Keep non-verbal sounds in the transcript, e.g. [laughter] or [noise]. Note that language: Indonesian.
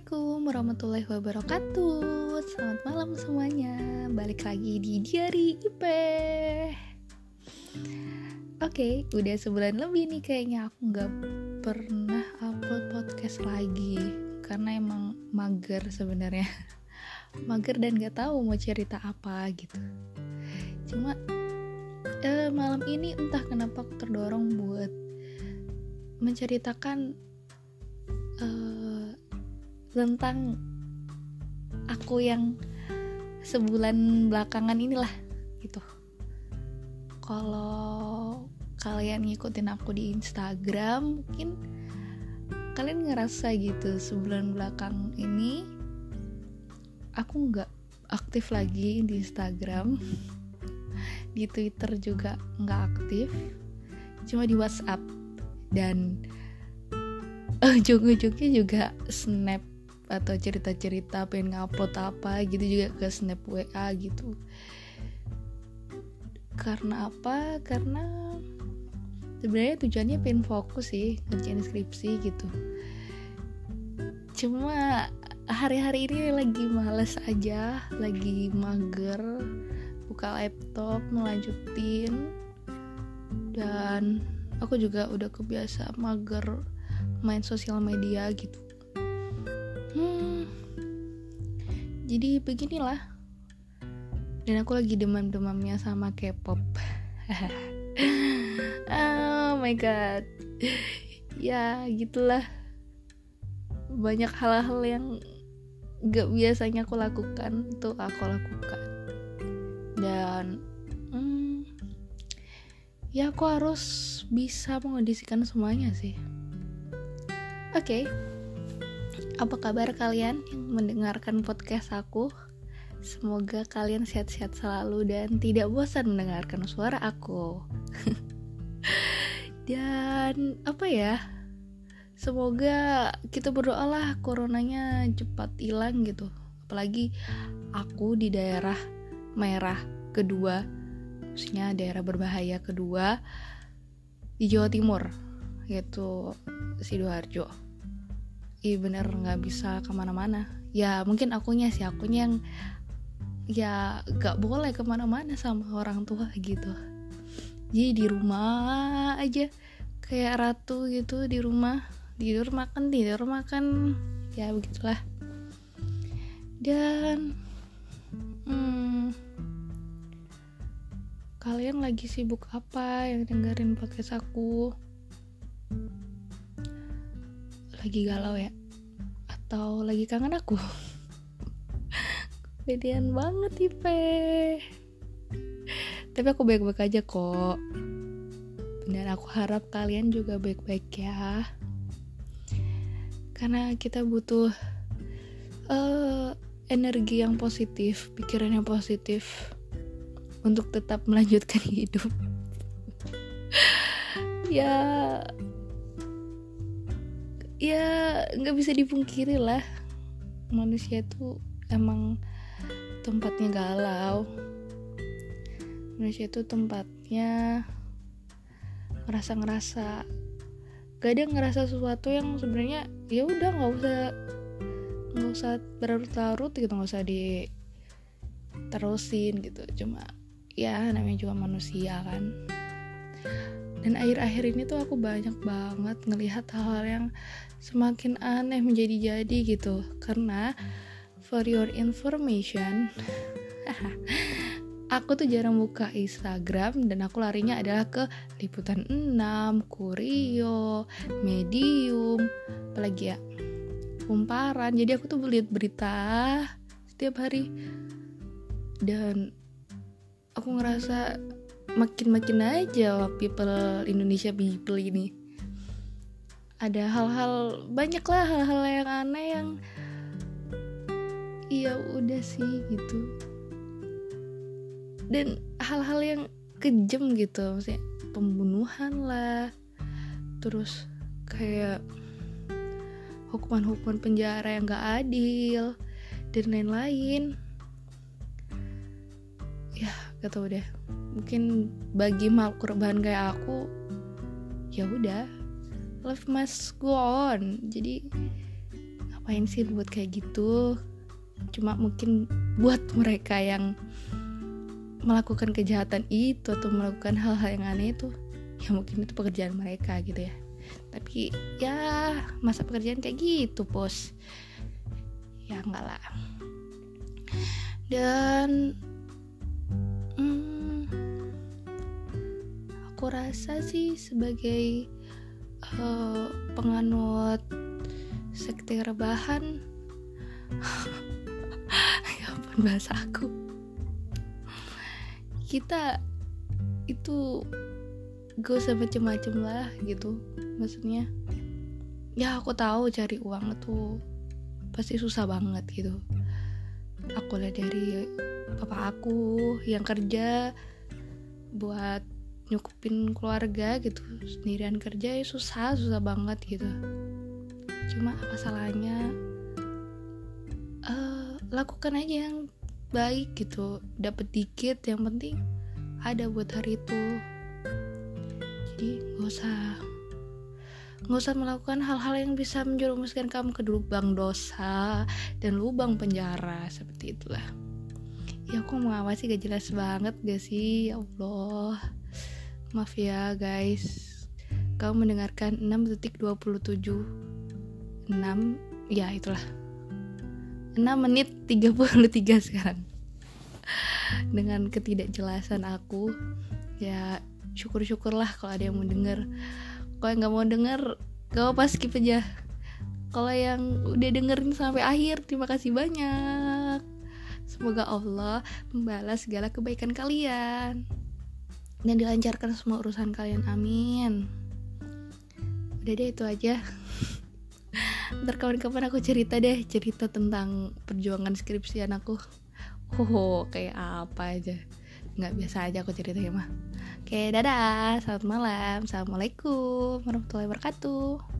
Assalamualaikum warahmatullahi wabarakatuh. Selamat malam semuanya. Balik lagi di Diary IP Oke, udah sebulan lebih nih kayaknya aku gak pernah upload podcast lagi. Karena emang mager sebenarnya. [laughs] Mager dan gak tahu mau cerita apa gitu. Cuma eh, malam ini entah kenapa aku terdorong buat menceritakan tentang aku yang sebulan belakangan inilah gitu. Kalau kalian ngikutin aku di Instagram mungkin kalian ngerasa gitu sebulan belakang ini aku nggak aktif lagi di Instagram. [laughs] Di Twitter juga nggak aktif cuma di WhatsApp. Dan ujung-ujungnya juga snap atau cerita-cerita pengen ngupload apa gitu juga ke snap WA gitu. Karena apa? Karena sebenarnya tujuannya pengen fokus sih ngerjain skripsi gitu. Cuma hari-hari ini lagi males aja lagi mager buka laptop melanjutin dan aku juga udah kebiasa mager main sosial media gitu jadi beginilah. Dan aku lagi demam-demamnya sama K-pop. [laughs] Oh my god. Ya gitulah. Banyak hal-hal yang gak biasanya aku lakukan tuh aku lakukan. Dan hmm, ya aku harus bisa mengondisikan semuanya sih. Oke. okay apa kabar kalian yang mendengarkan podcast aku? Semoga kalian sehat-sehat selalu dan tidak bosan mendengarkan suara aku. [laughs] dan apa ya? Semoga kita berdoalah coronanya cepat hilang gitu. Apalagi aku di daerah merah kedua, maksudnya daerah berbahaya kedua di Jawa Timur, yaitu Sidoarjo iya bener nggak bisa ke mana-mana. Ya mungkin akunya sih akunya yang ya gak boleh ke mana-mana sama orang tua gitu. Jadi di rumah aja kayak ratu gitu di rumah. Tidur makan tidur makan. Ya begitulah. Dan hmm, kalian lagi sibuk apa yang dengerin podcast aku lagi galau ya? Atau lagi kangen aku? Kepedean banget Ipe. Tapi aku baik-baik aja kok. Dan aku harap kalian juga baik-baik ya. Karena kita butuh uh, energi yang positif pikiran yang positif untuk tetap melanjutkan [laughs] hidup. Ya ya nggak bisa dipungkiri lah. Manusia itu emang tempatnya galau. Manusia itu tempatnya ngerasa ngerasa gak ada ngerasa sesuatu yang sebenarnya ya udah nggak usah nggak usah berlarut-larut gitu nggak usah di terusin gitu. Cuma ya namanya juga manusia kan dan akhir-akhir ini tuh aku banyak banget ngelihat hal-hal yang semakin aneh menjadi-jadi gitu. Karena for your information [laughs] aku tuh jarang buka Instagram dan aku larinya adalah ke liputan 6, Kurio, Medium, apalagi ya? Kumparan jadi aku tuh lihat berita setiap hari. Dan aku ngerasa makin-makin aja people Indonesia people ini. Ada hal-hal banyak lah hal-hal yang aneh yang iya udah sih gitu. Dan hal-hal yang kejam gitu maksudnya pembunuhan lah. Terus kayak hukuman-hukuman penjara yang gak adil dan lain-lain. Ya gak tau deh mungkin bagi makhluk korban kayak aku ya udah life must go on. Jadi ngapain sih buat kayak gitu? Cuma mungkin buat mereka yang melakukan kejahatan itu atau melakukan hal-hal yang aneh itu ya mungkin itu pekerjaan mereka gitu ya. Tapi ya masa pekerjaan kayak gitu bos. Ya enggak lah. Dan aku rasa sih sebagai uh, penganut sekte rebahan [laughs] ya ampun bahasa aku. Kita itu gak usah macem-macem lah gitu maksudnya ya aku tahu cari uang itu pasti susah banget gitu. Aku lihat dari papa aku yang kerja buat nyukupin keluarga gitu. Sendirian kerja ya susah susah banget gitu. Cuma masalahnya uh, lakukan aja yang baik gitu. Dapat dikit yang penting ada buat hari itu. Jadi nggak usah nggak usah melakukan hal-hal yang bisa menjerumuskan kamu ke lubang dosa dan lubang penjara seperti itulah. Ya aku apa sih gak jelas banget gak sih? Ya Allah maaf ya guys. Kamu mendengarkan 6 detik 27 6 ya itulah. 6 menit 33 sekarang. Dengan ketidakjelasan aku ya syukur-syukurlah kalau ada yang mau denger. Kalau yang nggak mau denger gak apa skip aja. Kalau yang udah dengerin sampai akhir terima kasih banyak. Semoga Allah membalas segala kebaikan kalian dan dilancarkan semua urusan kalian amin. Udah deh itu aja. Ntar kapan-kapan aku cerita deh cerita tentang perjuangan skripsian aku. Oh kayak apa aja. Nggak biasa aja aku cerita ya mah. Oke dadah. Selamat malam. Assalamualaikum warahmatullahi wabarakatuh